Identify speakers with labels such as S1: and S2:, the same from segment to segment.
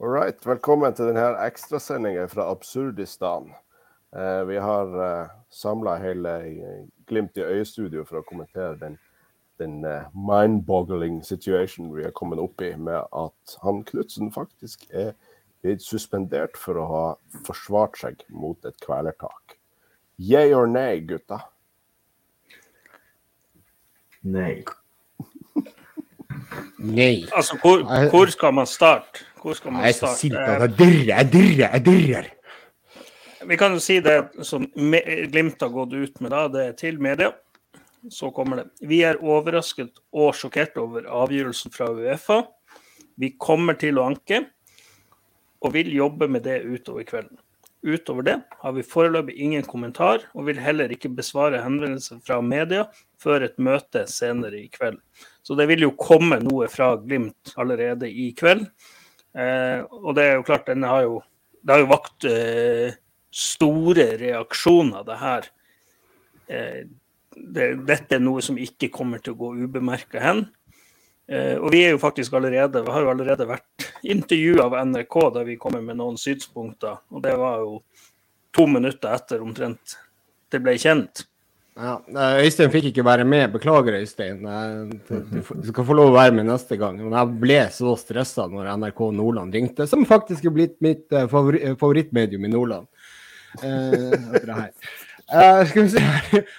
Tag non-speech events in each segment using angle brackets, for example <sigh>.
S1: All right. Velkommen til denne ekstrasendingen fra Absurdistan. Eh, vi har eh, samla hele Glimt i øyestudio for å kommentere den, den eh, mind-boggling situation vi er kommet opp i med at han Knutsen faktisk er blitt suspendert for å ha forsvart seg mot et kvelertak. Yeah or nay, gutta?
S2: Nei.
S3: Nei.
S4: Altså, hvor, hvor skal man starte? Hvor skal man
S3: Jeg er så sint at jeg dirrer, jeg dirrer, jeg dirrer.
S4: Vi kan jo si det som Glimt har gått ut med, da, det er til media. Så kommer det. Vi er overrasket og sjokkert over avgjørelsen fra Uefa. Vi kommer til å anke, og vil jobbe med det utover kvelden. Utover det har vi foreløpig ingen kommentar, og vil heller ikke besvare henvendelser fra media før et møte senere i kveld. Så det vil jo komme noe fra Glimt allerede i kveld. Eh, og det er jo klart, denne har jo, det har jo vakt eh, store reaksjoner, det her. Eh, det, dette er noe som ikke kommer til å gå ubemerka hen. Eh, og vi er jo faktisk allerede, vi har jo allerede vært intervjua av NRK der vi kommer med noen synspunkter. Og det var jo to minutter etter omtrent det ble kjent.
S3: Ja, eh, Øystein fikk ikke være med. Beklager, Øystein. Eh, Du, skal få lov å være med neste gang. Men jeg ble så stressa når NRK Nordland ringte, som faktisk er blitt mitt favorittmedium i Nordland. Eh, skal vi se.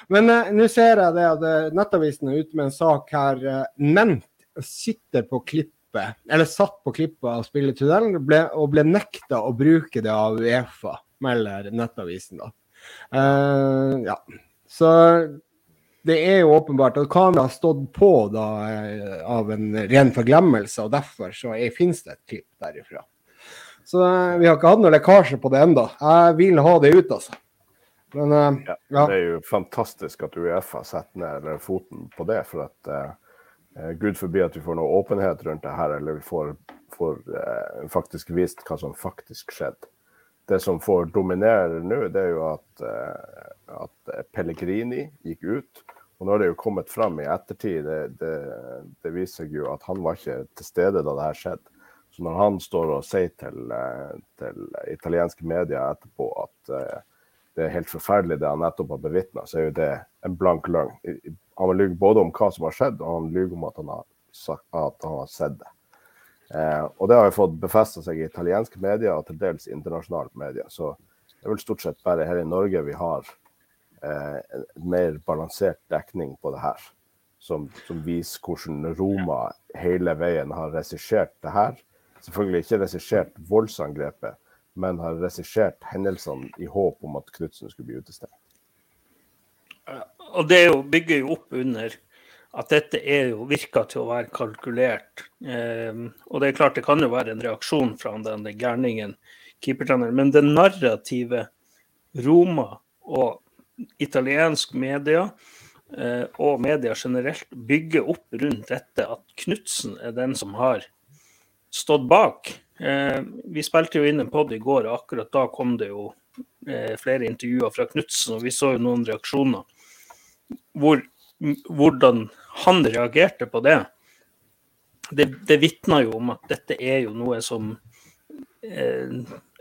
S3: Men nå ser jeg det at Nettavisen er ute med en sak her. Uh, Ment sitter på klippet, eller satt på klippet av spilletunnelen ble, og ble nekta å bruke det av Uefa, melder Nettavisen. da. Uh, ja. Så det er jo åpenbart at kameraet har stått på da, eh, av en ren forglemmelse, og derfor så finnes det et klipp derifra. Så uh, vi har ikke hatt noen lekkasje på det ennå. Jeg vil ha det ut, altså. Men uh,
S1: Ja,
S3: ja.
S1: Det er jo fantastisk at Uefa setter ned foten på det. For at Gud forbi at vi får noe åpenhet rundt det her, eller vi får, får eh, faktisk vist hva som faktisk skjedde. Det som får dominere nå, det er jo at, eh, at Pellegrini gikk ut. Og nå har det jo kommet fram i ettertid, det, det, det viser seg jo at han var ikke til stede da det her skjedde. Så når han står og sier til, eh, til italienske medier etterpå at eh, det er helt forferdelig det han nettopp har bevitna, så er jo det en blank løgn. Han lyver både om hva som har skjedd, og han lyver om at han har, sagt, at han har sett det. Eh, og det har jo fått befesta seg i italienske medier og til dels internasjonale medier. Så det er vel stort sett bare her i Norge vi har eh, en mer balansert dekning på det her. Som, som viser hvordan Roma hele veien har regissert det her. Selvfølgelig ikke regissert voldsangrepet, men har regissert hendelsene i håp om at Knutsen skulle bli utestengt.
S4: Og det er bygger jo opp under at dette er jo, virker til å være kalkulert. Eh, og det er klart det kan jo være en reaksjon fra den den gærningen, keepertreneren. Men det narrative Roma og italiensk media eh, og media generelt bygger opp rundt dette at Knutsen er den som har stått bak. Eh, vi spilte jo inn en pod i går, og akkurat da kom det jo eh, flere intervjuer fra Knutsen, og vi så jo noen reaksjoner. Hvor, hvordan han reagerte på det, det, det vitna jo om at dette er jo noe som eh,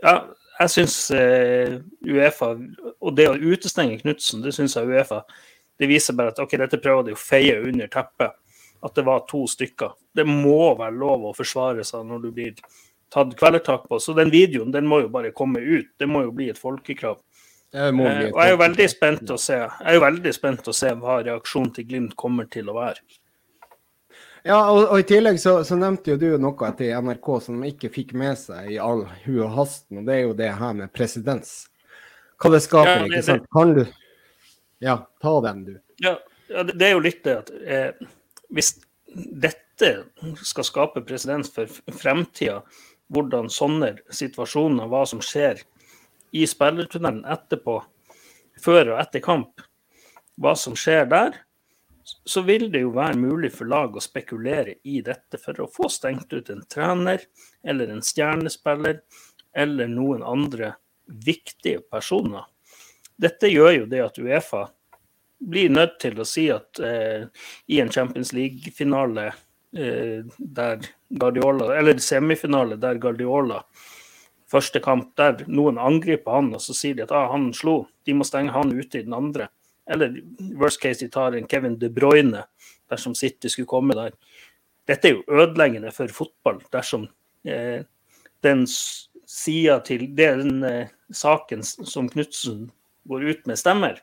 S4: Ja, jeg syns eh, Uefa Og det å utestenge Knutsen, det syns jeg Uefa Det viser bare at ok, dette prøver de å feie under teppet. At det var to stykker. Det må være lov å forsvare seg når du blir tatt kvelertak på. Så den videoen den må jo bare komme ut. Det må jo bli et folkekrav. Eh, og jeg er jo veldig spent å se Jeg er jo veldig spent å se hva reaksjonen til Glimt kommer til å være.
S3: Ja, og, og i tillegg så, så nevnte jo du noe til NRK som de ikke fikk med seg i all hu og hasten, og det er jo det her med presedens. Hva det skaper,
S4: Ja, det-
S3: ikke sant? Kan du Ja, ta den, du.
S4: Ja, det er jo litt det at eh, hvis dette skal skape presedens for fremtida, hvordan sånne situasjoner, hva som skjer i spillertunnelen etterpå, før og etter kamp, hva som skjer der, så vil det jo være mulig for lag å spekulere i dette for å få stengt ut en trener eller en stjernespiller eller noen andre viktige personer. Dette gjør jo det at Uefa blir nødt til å si at eh, i en Champions League-finale der Guardiola Eller semifinale der Guardiola Første kamp der noen angriper han, og så sier de at ah, han slo. De må stenge han ute i den andre. Eller worst case, de tar en Kevin De Bruyne dersom City skulle komme der. Dette er jo ødeleggende for fotball dersom eh, den sida til den eh, saken som Knutsen går ut med, stemmer.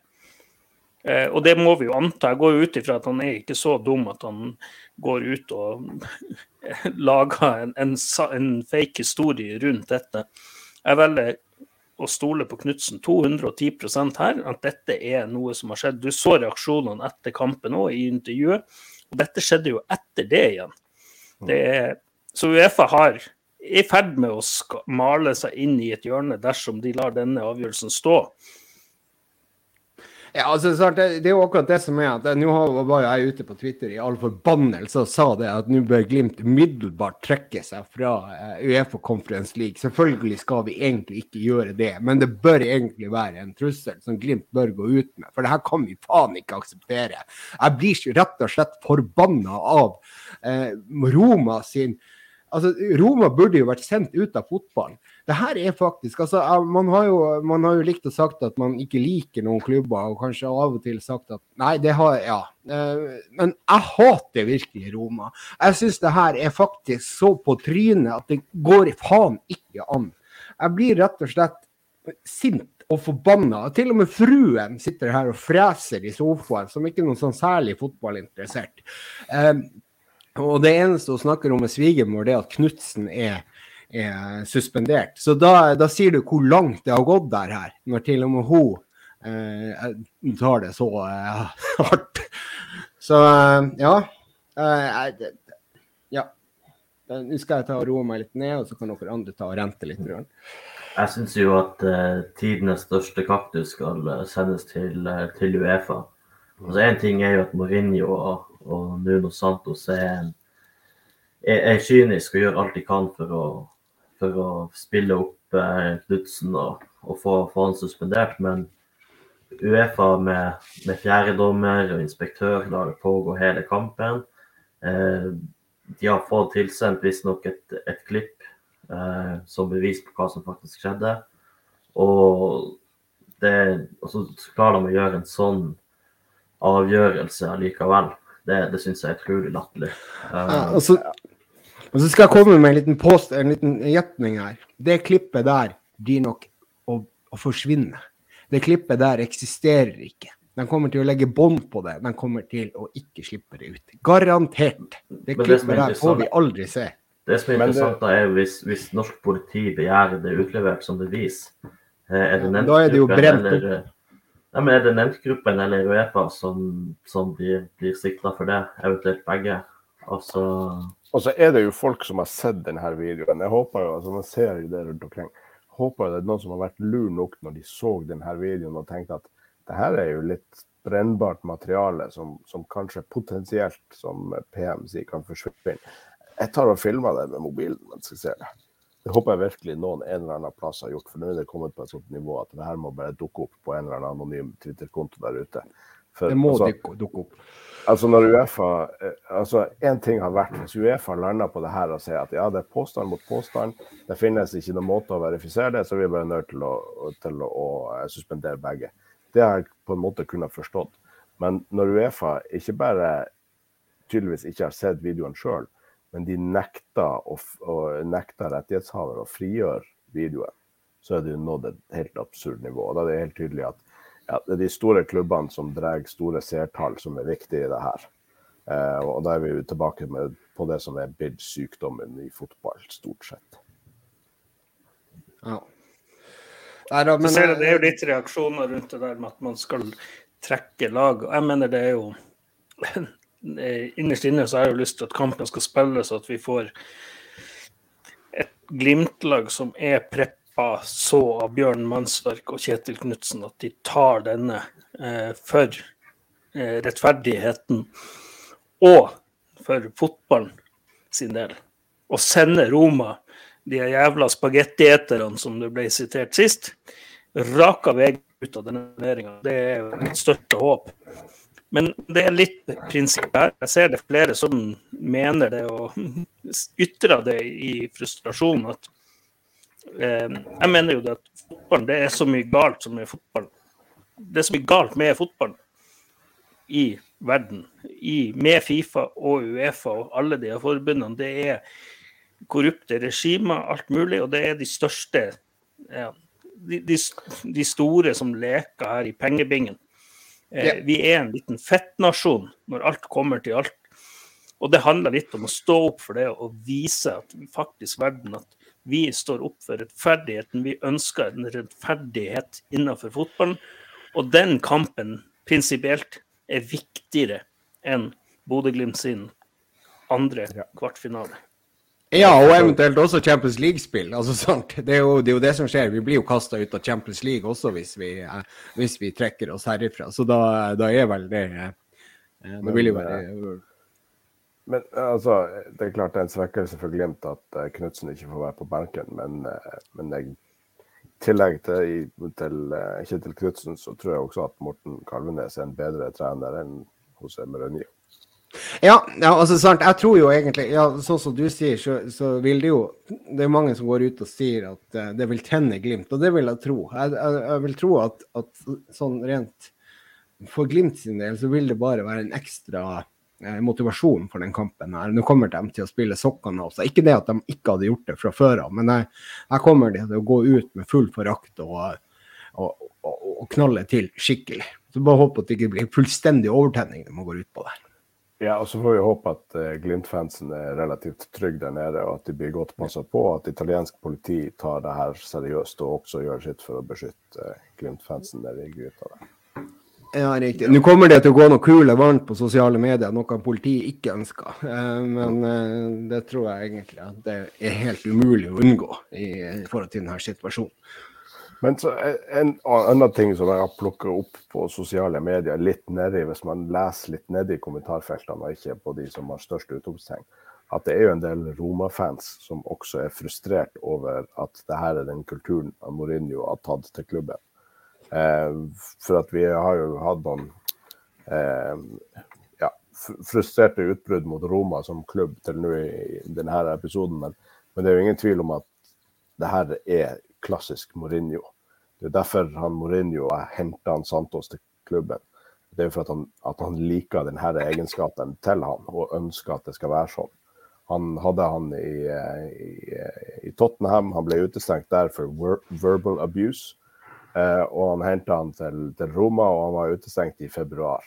S4: Eh, og det må vi jo anta. Jeg går ut ifra at han er ikke så dum at han går ut og <laughs> lager en, en, en fake historie rundt dette. Jeg velger å stole på Knutsen 210% her, at dette er noe som har skjedd. Du så reaksjonene etter kampen òg i intervjuet, og dette skjedde jo etter det igjen. Det er, så Uefa har i ferd med å male seg inn i et hjørne dersom de lar denne avgjørelsen stå.
S3: Ja, altså, det, er jo akkurat det som er at Nå var jeg ute på Twitter i all forbannelse og sa det at nå bør Glimt umiddelbart trekke seg fra uh, Uefa Conference League. Selvfølgelig skal vi egentlig ikke gjøre det, men det bør egentlig være en trussel som Glimt bør gå ut med. For det her kan vi faen ikke akseptere. Jeg blir rett og slett forbanna av uh, Roma sin Altså, Roma burde jo vært sendt ut av fotballen. Det her er faktisk altså, man, har jo, man har jo likt å sagt at man ikke liker noen klubber, og kanskje av og til sagt at nei, det har Ja. Eh, men jeg hater virkelig Roma. Jeg syns det her er faktisk så på trynet at det går faen ikke an. Jeg blir rett og slett sint og forbanna. Til og med fruen sitter her og freser i sofaen, som ikke er noen sånn særlig fotballinteressert. Og det eneste hun snakker om med svigermor, er at Knutsen er, er, suspendert. Så da, da, sier du hvor langt det har gått der her, når til og med hun eh, tar det så eh, <laughs> hardt. Så eh, ja. Eh, ja. Nå skal jeg ta og roe meg litt ned, og så kan dere andre ta og rente litt. Røren.
S2: Jeg syns jo at uh, tidenes største kaktus skal sendes til, til Uefa. Altså Én ting er jo at Mourinho og og Nuno Santos er, er, er, kynisk og gjør alt de kan for å, for å spille opp eh, Knutsen og, og få, få, han suspendert. Men Uefa med, med fjerdedommer og inspektør lar det pågå hele kampen. Eh, de har fått tilsendt visstnok et, et klipp eh, som bevis på hva som faktisk skjedde. Og, det, og så klarer de å gjøre en sånn avgjørelse allikevel. Det, det syns jeg er utrolig latterlig.
S3: Uh, ja, og, så, og, så, skal jeg komme med en liten post, en liten gjetning her. Det klippet der blir nok å, å forsvinne. Det klippet der eksisterer ikke. De kommer til å legge bånd på det. De kommer til å ikke slippe det ut. Garantert. Det klippet der får vi aldri se.
S2: Det som er interessant, da, er hvis, hvis norsk politi begjærer det utlevert som bevis. Eh, er det nevnt,
S3: da er det jo brent opp. Eller,
S2: ja, men Er det nevntgruppen eller Uefa som, som blir, blir sikta for det, eventuelt begge? Altså...
S1: Og så er det jo folk som har sett denne videoen. Jeg håper jo, altså Man ser jo det rundt omkring. Håper det er noen som har vært lur nok når de så denne videoen og tenkte at det her er jo litt brennbart materiale som, som kanskje potensielt, som PM sier, kan forsvinne. Jeg tar og filmer det med mobilen mens jeg ser det. Det håper jeg virkelig noen en eller annen plass har gjort, for nå er det kommet på et sånt nivå at det her må bare dukke opp på en eller annen anonym Twitter-konto der ute.
S3: For, det må altså, dukke opp.
S1: Altså når Uefa, eh, altså Én ting har vært hvis Uefa lander på det her og sier at ja, det er påstand mot påstand, det finnes ikke noen måte å verifisere det, så er vi bare nødt til å, til å, å eh, suspendere begge. Det har jeg på en måte kunnet forstått. Men når Uefa ikke bare tydeligvis ikke har sett videoen sjøl, men de nekter, å, å, nekter rettighetshaver å frigjøre videoen, så er det jo nådd et helt absurd nivå. Da er det helt tydelig at ja, det er de store klubbene som drar store seertall, som er viktige i det her. Eh, og da er vi jo tilbake med, på det som er blitt sykdommen i fotball, stort sett.
S4: Ja. Nei, da, men, det er jo litt reaksjoner rundt det der med at man skal trekke lag. Jeg mener det er jo Eh, innerst inne så har jeg jo lyst til at kampen skal spilles, og at vi får et Glimt-lag som er preppa så av Bjørn Mannsverk og Kjetil Knutsen at de tar denne eh, for eh, rettferdigheten og for fotballen sin del. Og sender Roma, de jævla spagettieterne som det ble sitert sist, raka vei ut av denne turneringa. Det er jo mitt største håp. Men det er litt prinsippet her. Jeg ser det flere som mener det og <laughs> ytrer det i frustrasjon. at eh, Jeg mener jo det at fotballen, det er så mye galt som er fotball. Det er så mye galt med fotball i verden, i, med Fifa og Uefa og alle de forbundene. Det er korrupte regimer, alt mulig, og det er de største ja, de, de, de, store som leker her i pengebingen. Eh, Vi er en liten fettnasjon når alt kommer til alt. Og det handler litt om å stå opp for det og vise at faktisk verden at vi står opp for rettferdigheten. Vi ønsker en rettferdighet innenfor fotballen. Og den kampen prinsipielt er viktigere enn Bodø-Glimt sin andre kvartfinale.
S3: Ja, og eventuelt også Champions League-spill. Altså, det, er jo, det, er jo, det som skjer. Vi blir jo kasta ut av Champions League også hvis vi, eh, hvis vi trekker oss herifra. Så da, da er vel det eh, Det vil jo være
S1: eh, men altså, Det er klart det er en svekkelse for Glimt at Knutsen ikke får være på benken. Men, men jeg, i tillegg til, til Kjetil Knutsen, så tror jeg også at Morten Kalvenes er en bedre trener enn José Mourinho.
S3: Ja, ja, altså sant. Jeg tror jo egentlig ja, Sånn som du sier, så, så, vil det jo Det er mange som går ut og sier at uh, det vil tenne Glimt, og det vil jeg tro. Jeg, jeg, jeg vil tro at, at, sånn rent for Glimt sin del så vil det bare være en ekstra uh, motivasjon for den kampen her. Nå kommer de til å spille sokkene av. Ikke det at de ikke hadde gjort det fra før av, men jeg, jeg kommer til å gå ut med full forakt og, og, og, og knalle til skikkelig. Så bare håper at det ikke blir fullstendig overtenning når man går ut på det.
S1: Ja, og så får vi håpe at uh, Glimt-fansen er relativt trygge der nede, og at de blir godt passa på. At italiensk politi tar det her seriøst og også gjør sitt for å beskytte uh, Glimt-fansen nede i Gryta.
S3: Ja, riktig. Nå kommer det til å gå noe kule varmt på sosiale medier, noe politiet ikke ønsker. Uh, men det tror jeg egentlig at det er helt umulig å unngå i, i forhold til denne situasjonen.
S1: Men så en annen ting som jeg har plukka opp på sosiale medier, litt nedi, hvis man leser litt nedi kommentarfeltene, og ikke på de som har størst utropstegn, at det er jo en del Roma-fans som også er frustrert over at det her er den kulturen Mourinho har tatt til klubben. Eh, for at vi har jo hatt noen eh, ja, frustrerte utbrudd mot Roma som klubb til nå i denne episoden, men, men det er jo ingen tvil om at det her er klassisk Mourinho. Det er derfor han Mourinho har henta Santos til klubben. Det er for at han, at han liker denne egenskapen til han, og ønsker at det skal være sånn. Han hadde han i, i, i Tottenham, han ble utestengt der for verbal abuse. Eh, og han henta han til, til, Roma, og han var utestengt i februar.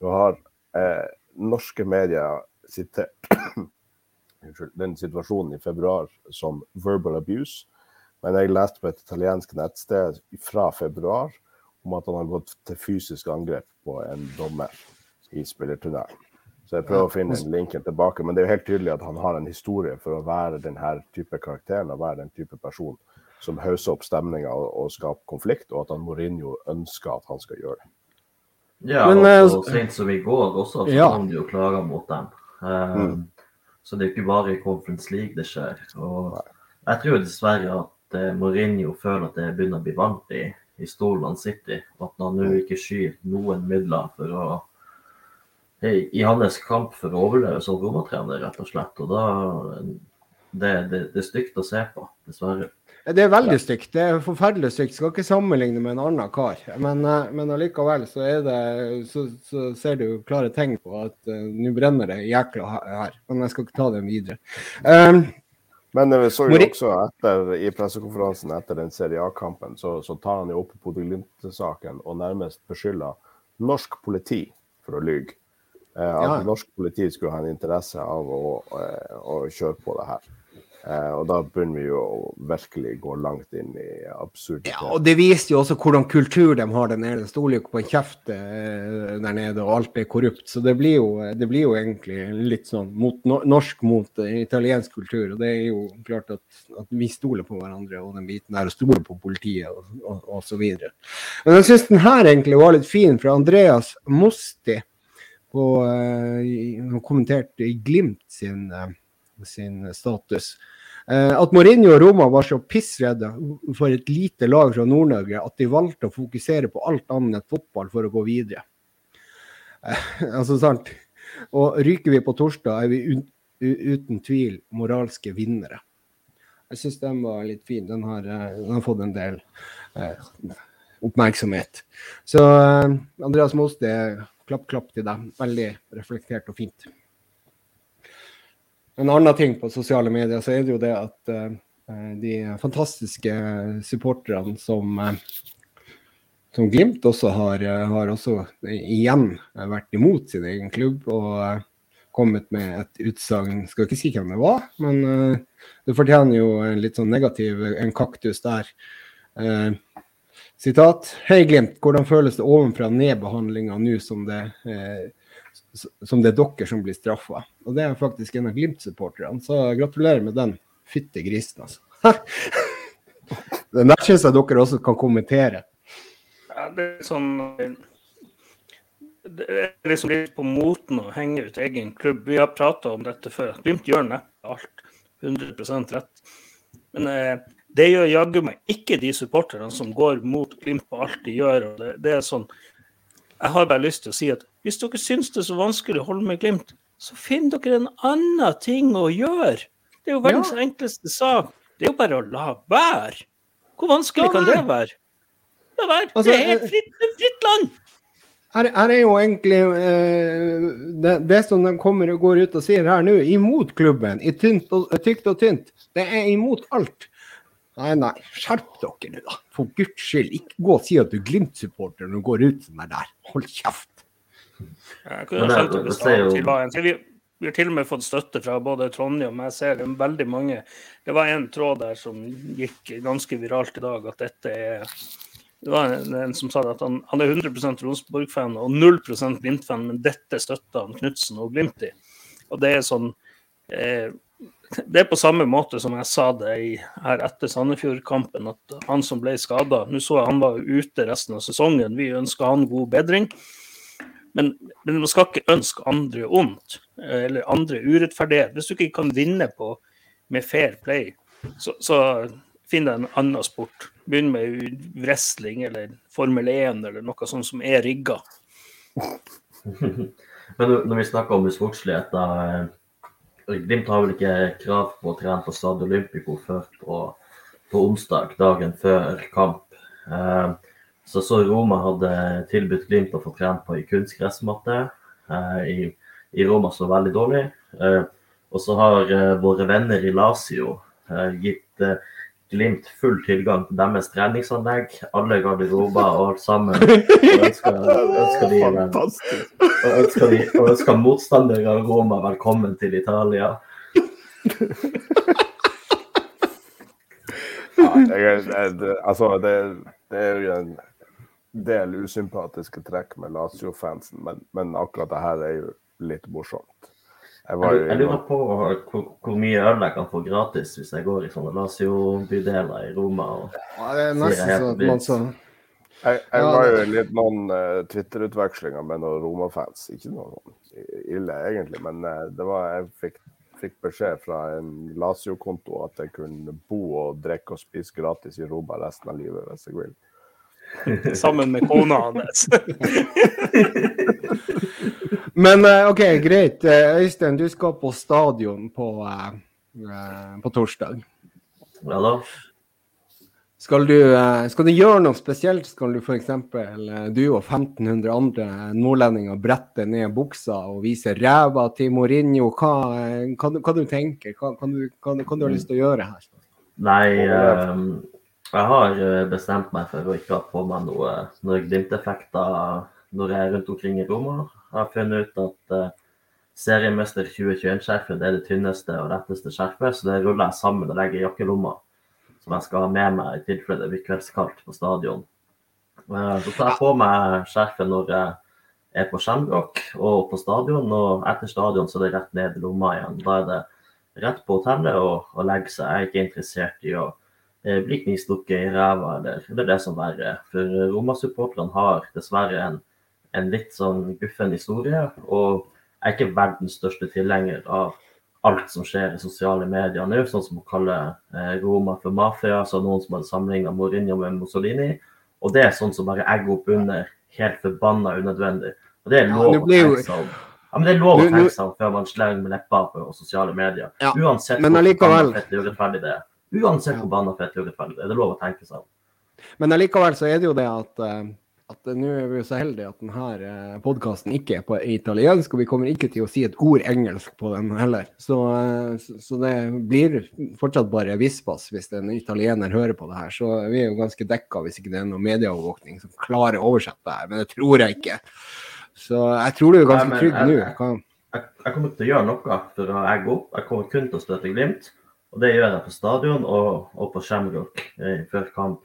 S1: Nå har eh, norske medier sitert <clears throat> den situasjonen i februar som verbal abuse. Men jeg leste på et italiensk nettsted fra februar om at han har gått til fysisk angrep på en dommer i spillertunnelen. Så jeg prøver å finne linken tilbake. Men det er jo helt tydelig at han har en historie for å være denne type karakteren og være den type person som hauser opp stemninga og, og, skaper konflikt, og at han Mourinho ønsker at han skal gjøre det.
S2: Ja, Men, og så sent som i går også, så ja. kom det jo klager mot dem. Um, mm. Så det er jo ikke bare i Conference League det skjer. Og jeg tror dessverre at at Mourinho føler at det begynner å bli varmt i, i stolen han sitter i. Og at han nå ikke skyr noen midler for å i, i hans kamp for å overleve som romatrener, rett og slett. Og da det, det, det, er stygt å se på, dessverre.
S3: Det er veldig stygt. Det er forferdelig stygt. Skal ikke sammenligne med en annen kar. Men, eh, men allikevel så, det, så, så, ser du klare tegn på at uh, nå brenner det jækla her. Men jeg skal ikke ta den videre. Um,
S1: men vi så jo også etter, i pressekonferansen etter den Serie A-kampen, så, så, tar han jo opp Bodø Glimt-saken og nærmest beskylder norsk politi for å lyge. Eh, at ja. norsk politi skulle ha en interesse av å, å, eh, å kjøre på det her. Eh, og da begynner vi jo å virkelig gå langt inn i absurditet.
S3: Ja, og det viser jo også hvordan kultur de har der nede. Det stoler jo ikke på en kjeft eh, der nede, og alt er korrupt. Så det blir jo, det blir jo egentlig litt sånn mot, norsk mot uh, italiensk kultur. Og det er jo klart at, at, vi stoler på hverandre og den biten der, og stoler på politiet og, og, og så videre. Men jeg syns den her egentlig var litt fin, fra Andreas Mosti Og uh, kommenterte Glimt sin, uh, sin status. Eh, at Mourinho og Roma var så pissredde for et lite lag fra Nord-Norge at de valgte å fokusere på alt annet enn fotball for å gå videre. <laughs> altså, sant? Og ryker vi på torsdag, er vi uten tvil moralske vinnere. Jeg syns den var litt fin. Den har, eh, den har fått en del eh, oppmerksomhet. Så eh, Andreas er klapp, klapp til deg. Veldig reflektert og fint. En annen ting på sosiale medier så er det jo det at uh, de fantastiske supporterne som, uh, som Glimt også har, uh, har også igjen vært imot sin egen klubb og kommet med et utsagn. Skal ikke si hvem det var, men det fortjener jo en litt sånn negativ en kaktus der. sitat. Hei Glimt, hvordan føles det ovenfra ned-behandlinga nå som det som det er dere som blir straffa. Og det er faktisk en av Glimt-supporterne, så gratulerer med den fytte grisen, altså. <laughs> den der syns jeg dere også kan kommentere.
S4: Ja, det er sånn Det er liksom litt på moten å henge ut egen klubb. Vi har prata om dette før. Glimt gjør neppe alt 100 rett. Men eh, det gjør jaggu meg ikke de supporterne som går mot Glimt på alt de gjør. det, det er sånn jeg har bare lyst til å si at hvis dere syns det er så vanskelig å holde med Glimt, så finn dere en annen ting å gjøre. Det er jo verdens ja. enkleste sak. Det er jo bare å la være. Hvor vanskelig kan det være? La være. Altså, det er helt fritt, fritt land.
S3: Her, her, er jo egentlig uh, det, det, som de kommer og går ut og sier her nå, imot klubben, i tynt og, tykt og tynt. Det er imot alt. Nei, nei, skjerp dere nå, da. For guds skyld, ikke gå og si at du er Glimt-supporter når du går ut som er der. Hold kjeft.
S4: Jeg kunne skjønt det, det, det, det, vi, vi har til og med fått støtte fra både Trondheim og jeg ser det veldig mange. Det var en tråd der som gikk ganske viralt i dag, at dette er det var en, en som sa at han, han er 100% Rosenborg-fan og 0% Glimt-fan, men dette støtter han Knutsen og Glimt i. Og det er sånn eh, det er på samme måte som jeg sa det i, her etter Sandefjord-kampen, at han som ble skada Nå så jeg han var ute resten av sesongen, vi ønsker han god bedring. Men, men man skal ikke ønske andre ondt, eller andre urettferdighet. Hvis du ikke kan vinne på med fair play, så, så finn deg en annen sport. Begynn med wrestling eller Formel 1 eller noe sånt som er rigga. <laughs>
S2: Men når vi snakker om sportslighet, da Glimt har vel ikke krav på å trene på Stad Olympico før på, på, onsdag, dagen før kamp. Eh, så så Roma hadde tilbudt Glimt å få trent på i kunstgressmatte. Eh, i, i, Roma så veldig dårlig. Eh, og så har eh, våre venner i Lazio eh, gitt eh, Glimt full tilgang til deres treningsanlegg, alle garderober og alt sammen. Og ønsker, <laughs> ønsker, de, og ønsker, de, og ønsker motstandere av Roma velkommen til Italia.
S1: Ja, jeg, jeg, altså, det, det, er jo en del usympatiske trekk med Lazio-fansen, men, men akkurat det her er jo litt morsomt.
S2: Jeg, var, jeg, lurer på hvor, hvor, mye øl jeg kan få gratis hvis jeg går i sånne Lazio-bydeler i Roma. Og
S3: ja, det er nesten sånn at man sånn
S1: Jeg, jeg var jo i litt noen uh, Twitter-utvekslinger med noen Roma-fans. Ikke noe ille, egentlig, men uh, det var, jeg fikk, fikk, beskjed fra en Lazio-konto at jeg kunne bo og drikke og spise gratis i Roma resten av livet hvis jeg vil.
S4: Sammen med kona hans. <laughs>
S3: Men eh, OK, greit. Eh, Øystein, du skal på stadion på, uh, på torsdag.
S2: Ja da.
S3: Skal du, skal du, gjøre noe spesielt? Skal du f.eks. du og 1500 andre nordlendinger brette ned buksa og vise ræva til Mourinho? Hva, hva, hva du tenker hva, hva, du, hva, hva du har lyst til å gjøre her?
S2: Nei, um, jeg har bestemt meg for å ikke ha på meg noe, Norge Glimt-effekter når jeg er rundt omkring i Roma. Jeg har funnet ut at uh, seriemester 2021-skjerfet er det tynneste og letteste skjerfet, så det ruller jeg sammen og legger i jakkelomma. Som jeg skal ha med meg i tilfelle det blir kveldskaldt på stadion. Uh, så tar jeg på meg skjerfet når jeg er på Skjembrok og på stadion, og etter stadion så er det rett ned i lomma igjen. Da er det rett på hotellet og, og legge seg. Jeg er ikke interessert i å eh, bli knivstukket i ræva eller, det er det som verre. For Roma-supporterne har dessverre en en litt sånn guffen historie. Og jeg er ikke verdens største tilhenger av alt som skjer i sosiale medier nå, sånn som å kalle eh, Roma for mafia, så noen som hadde sammenligna Mourinho med Mussolini. Og det er sånn som bare egger opp under helt forbanna unødvendig. Og det er lov å tenke seg om. Ja, men det er lov å tenke seg om før man slenger med leppa på sosiale medier.
S3: Ja,
S2: Uansett
S3: men
S2: hvor
S3: allikevel-
S2: og urettferdig det er. Uansett hvor banna fett og urettferdig er. Det lov å tenke seg om.
S3: Men allikevel så er det jo det at, eh, at eh, nå er vi jo så heldige at denne podkasten ikke er på italiensk, og vi kommer ikke til å si et ord engelsk på den heller. Så, eh, så, det blir fortsatt bare vispas hvis en italiener hører på det her. Så vi er jo ganske dekka hvis ikke det er noen medieovervåkning som klarer å oversette det her, men det tror jeg ikke. Så jeg tror du er ganske trygg nå. Jeg,
S2: Jeg, jeg kommer til å gjøre noe for å egge opp. Jeg kommer kun til å støtte Glimt. Og det gjør jeg på stadion og, og på Shamrock eh, før kamp.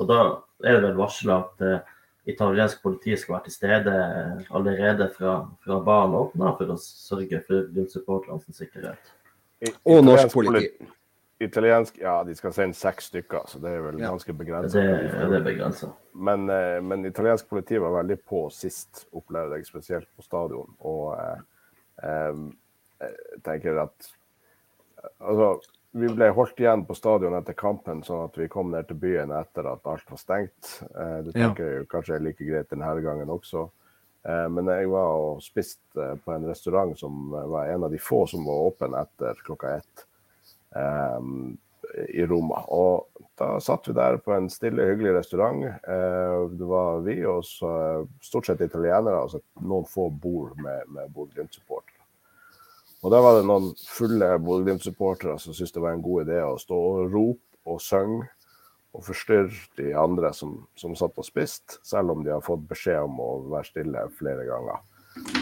S2: Og da er det vel varsla at eh, italiensk politi skal være til stede eh, allerede fra, fra banen åpna for å sørge for Glimt-supporterne sin sikkerhet.
S3: Og norsk politi.
S1: Italiensk, ja, de skal sende seks stykker, så det er vel
S3: Ja.
S1: ganske begrenset.
S2: Det, det er begrensa.
S1: Men, eh, men italiensk politi var veldig på sist, opplevde jeg, spesielt på stadion. Og eh, eh, jeg tenker at Altså, vi ble holdt igjen på stadion etter kampen, sånn at vi kom ned til byen etter at alt var stengt. Eh, det
S3: Ja.
S1: tenker jeg kanskje er like greit denne gangen også. Eh, men jeg var og spiste eh, på en restaurant som var en av de få som var åpen etter klokka ett eh, i Roma. Og da satt vi der på en stille, hyggelig restaurant. Eh, det var vi og så stort sett italienere, altså noen få bord med, med Bodø-Glimt-supportere. Og da var det noen fulle Bodø-Glimt-supportere som syntes det var en god idé å stå og rope og synge og forstyrre de andre som, som satt og spiste, selv om de har fått beskjed om å være stille flere ganger.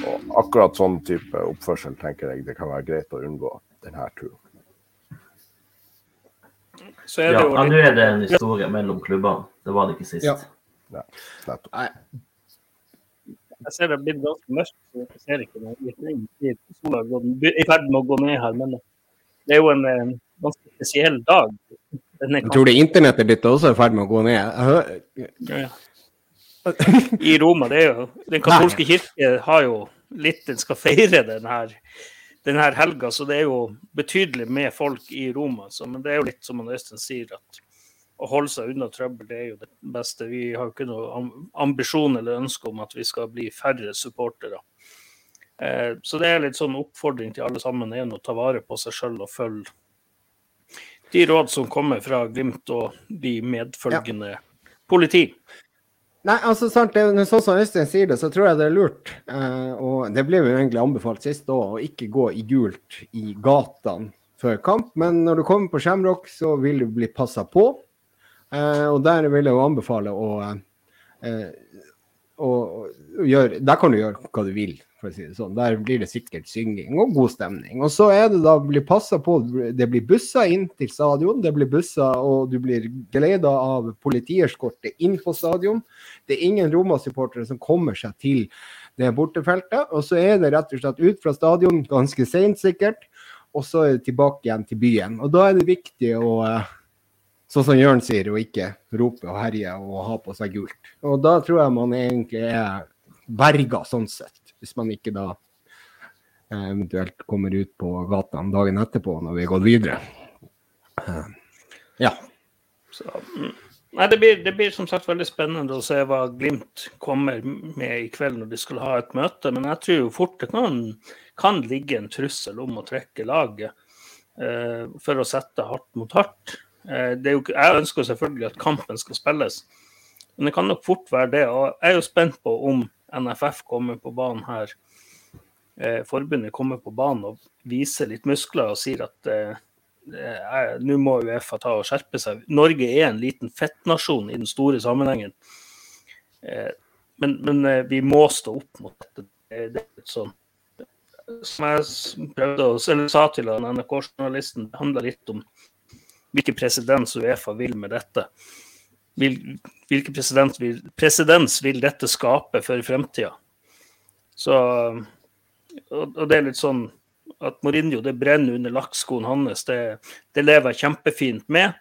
S1: Og akkurat sånn type oppførsel tenker jeg det kan være greit å unngå denne turen.
S4: Så er
S2: Ja,
S4: det
S2: ja, nå er det en historie mellom klubbene. Det var det ikke sist.
S3: Ja.
S1: Ja.
S3: Nei,
S4: jeg ser det er blitt ganske mørkt, så jeg ser ikke noe. Sola er i ferd med å gå ned her, men det er jo en en ganske spesiell dag. Denne
S3: jeg tror det internettet ditt også er i ferd med å gå ned.
S4: Ja, ja. I Roma. det er jo, Den katolske kirke har jo litt Den skal feire den her, den her helga, så det er jo betydelig med folk i Roma. Så, men det er jo litt som Øystein sier, at å holde seg unna trøbbel, det er jo det beste. Vi har jo ikke noe ambisjon eller ønske om at vi skal bli færre supportere. Eh, så det er litt sånn oppfordring til alle sammen er å ta vare på seg sjøl og følge de råd som kommer fra Glimt og de medfølgende politi.
S3: Nei, altså sant, det, Sånn som Øystein sier det, så tror jeg det er lurt. Eh, og det ble jo egentlig anbefalt sist òg, å ikke gå i gult i gatene før kamp. Men når du kommer på Shamrock, så vil du bli passa på. Eh, og der vil jeg jo anbefale å, eh, å, å gjøre Der kan du gjøre hva du vil, for å si det sånn. Der blir det sikkert synging og god stemning. Og så er det da blir passa på. Det blir busser inn til stadion, det blir busser, og du blir geleida av politieskorte inn på stadion. Det er ingen Roma-supportere som kommer seg til det bortefeltet. Og så er det rett og slett ut fra stadion ganske seint, sikkert. Og så er det tilbake igjen til byen. Og da er det viktig å eh, Sånn som Jørn sier, å ikke rope og herje og ha på seg gult. Og da tror jeg man egentlig er berga sånn sett, hvis man ikke da eventuelt kommer ut på gata dagen etterpå når vi har gått videre. Ja.
S4: Så, mm. Nei, det blir, det blir som sagt veldig spennende å se hva Glimt kommer med i kveld når de skal ha et møte. Men jeg tror jo fort det kan, kan ligge en trussel om å trekke laget eh, for å sette hardt mot hardt. Eh, jo, jeg ønsker selvfølgelig at kampen skal spilles, men det kan nok fort være det. Og jeg er jo spent på om NFF kommer på banen her. Eh, forbundet kommer på banen og viser litt muskler og sier at eh, eh, nå må Uefa ta og skjerpe seg. Norge er en liten fettnasjon i den store sammenhengen. Eh, men men eh, vi må stå opp mot dette. Det, er sånn Som jeg prøvde å, eller sa til NRK-journalisten, det handler litt om hvilken presedens Uefa vil med dette. Vil, hvilken presedens vil, vil dette skape for fremtida? Så og, og det er litt sånn at Mourinho det brenner under lakkskoen hans, det, det lever jeg kjempefint med.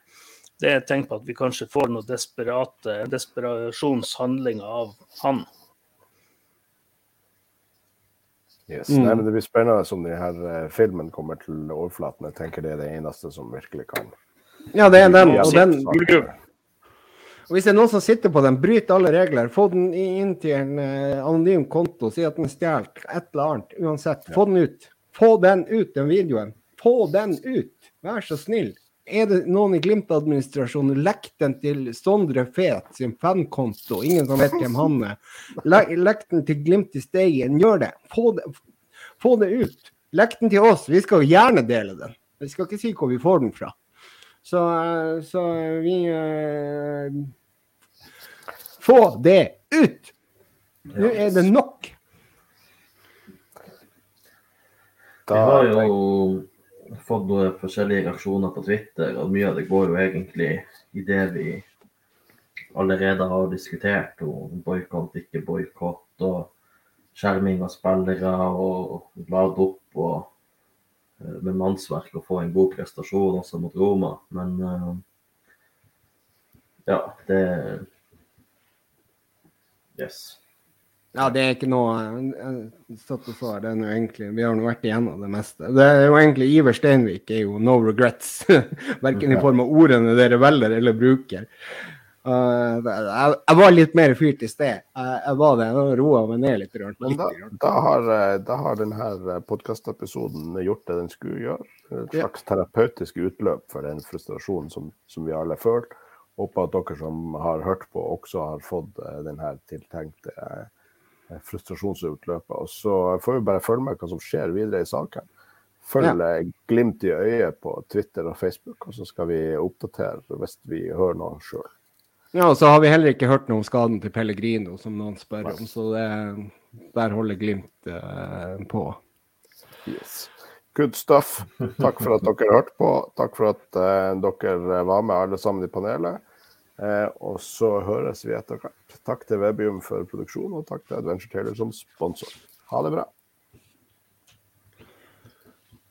S4: Det er et tegn på at vi kanskje får noen desperate desperasjonshandlinger av han.
S1: Yes.
S3: Mm.
S1: Nei, men det blir spennende om denne filmen kommer til overflaten. Jeg tenker det er det eneste som virkelig kan
S3: ja, det er den. Og den. Og hvis det er noen som sitter på den, bryter alle regler, få den inn til en uh, anonym konto, si at den er stjålet, et eller annet, uansett. Få den ut. Få den ut, den videoen. Få den ut, vær så snill. Er det noen i Glimt-administrasjonen, lekk den til Sondre Fet sin fankonto, ingen som vet hvem han er. Lekk, lekk den til Glimt i Steigen, gjør det. Få, det. få det ut. Lekk den til oss, vi skal gjerne dele den. Vi skal ikke si hvor vi får den fra. Så, så vi uh, Få det ut! Nå er det nok.
S2: Vi har jo fått noen forskjellige reaksjoner på Twitter, og mye av det går jo egentlig i det vi allerede har diskutert. om Boikott, ikke boikott, og skjerming av spillere, og lade opp og eh, med mannsverk og få en god prestasjon også mot Roma. Men uh, ja, det Yes.
S3: Ja, det er ikke noe satt og så, det noe egentlig, Vi har nå vært igjennom det meste. Det er jo egentlig Iver Steinvik er jo no regrets. <laughs> Verken i form av ordene dere velger eller bruker. Uh, jeg, jeg, var litt mer fyrt i sted. Jeg, jeg var det. Jeg roa meg ned litt. Rønt,
S1: litt da, da, har, da har denne podkastepisoden gjort det den skulle gjøre. Et slags terapeutisk utløp for den frustrasjonen som, som vi alle føler. Håper at dere som har hørt på, også har fått denne tiltenkte frustrasjonsutløpet. Og så får vi bare følge med hva som skjer videre i saken. Følg ja. glimt i øyet på Twitter og Facebook, og så skal vi oppdatere hvis vi hører noe sjøl.
S3: Ja, og så har vi heller ikke hørt noe om skaden til Pellegrino, som noen spør om. Så det, der holder Glimt uh, på.
S1: Yes. Good stuff. Takk for at dere hørte på. Takk for at uh, dere var med alle sammen i panelet. Eh, og så høres vi etter hvert. Takk til Webium for produksjon, og takk til Adventure Taylor som sponsor. Ha det bra.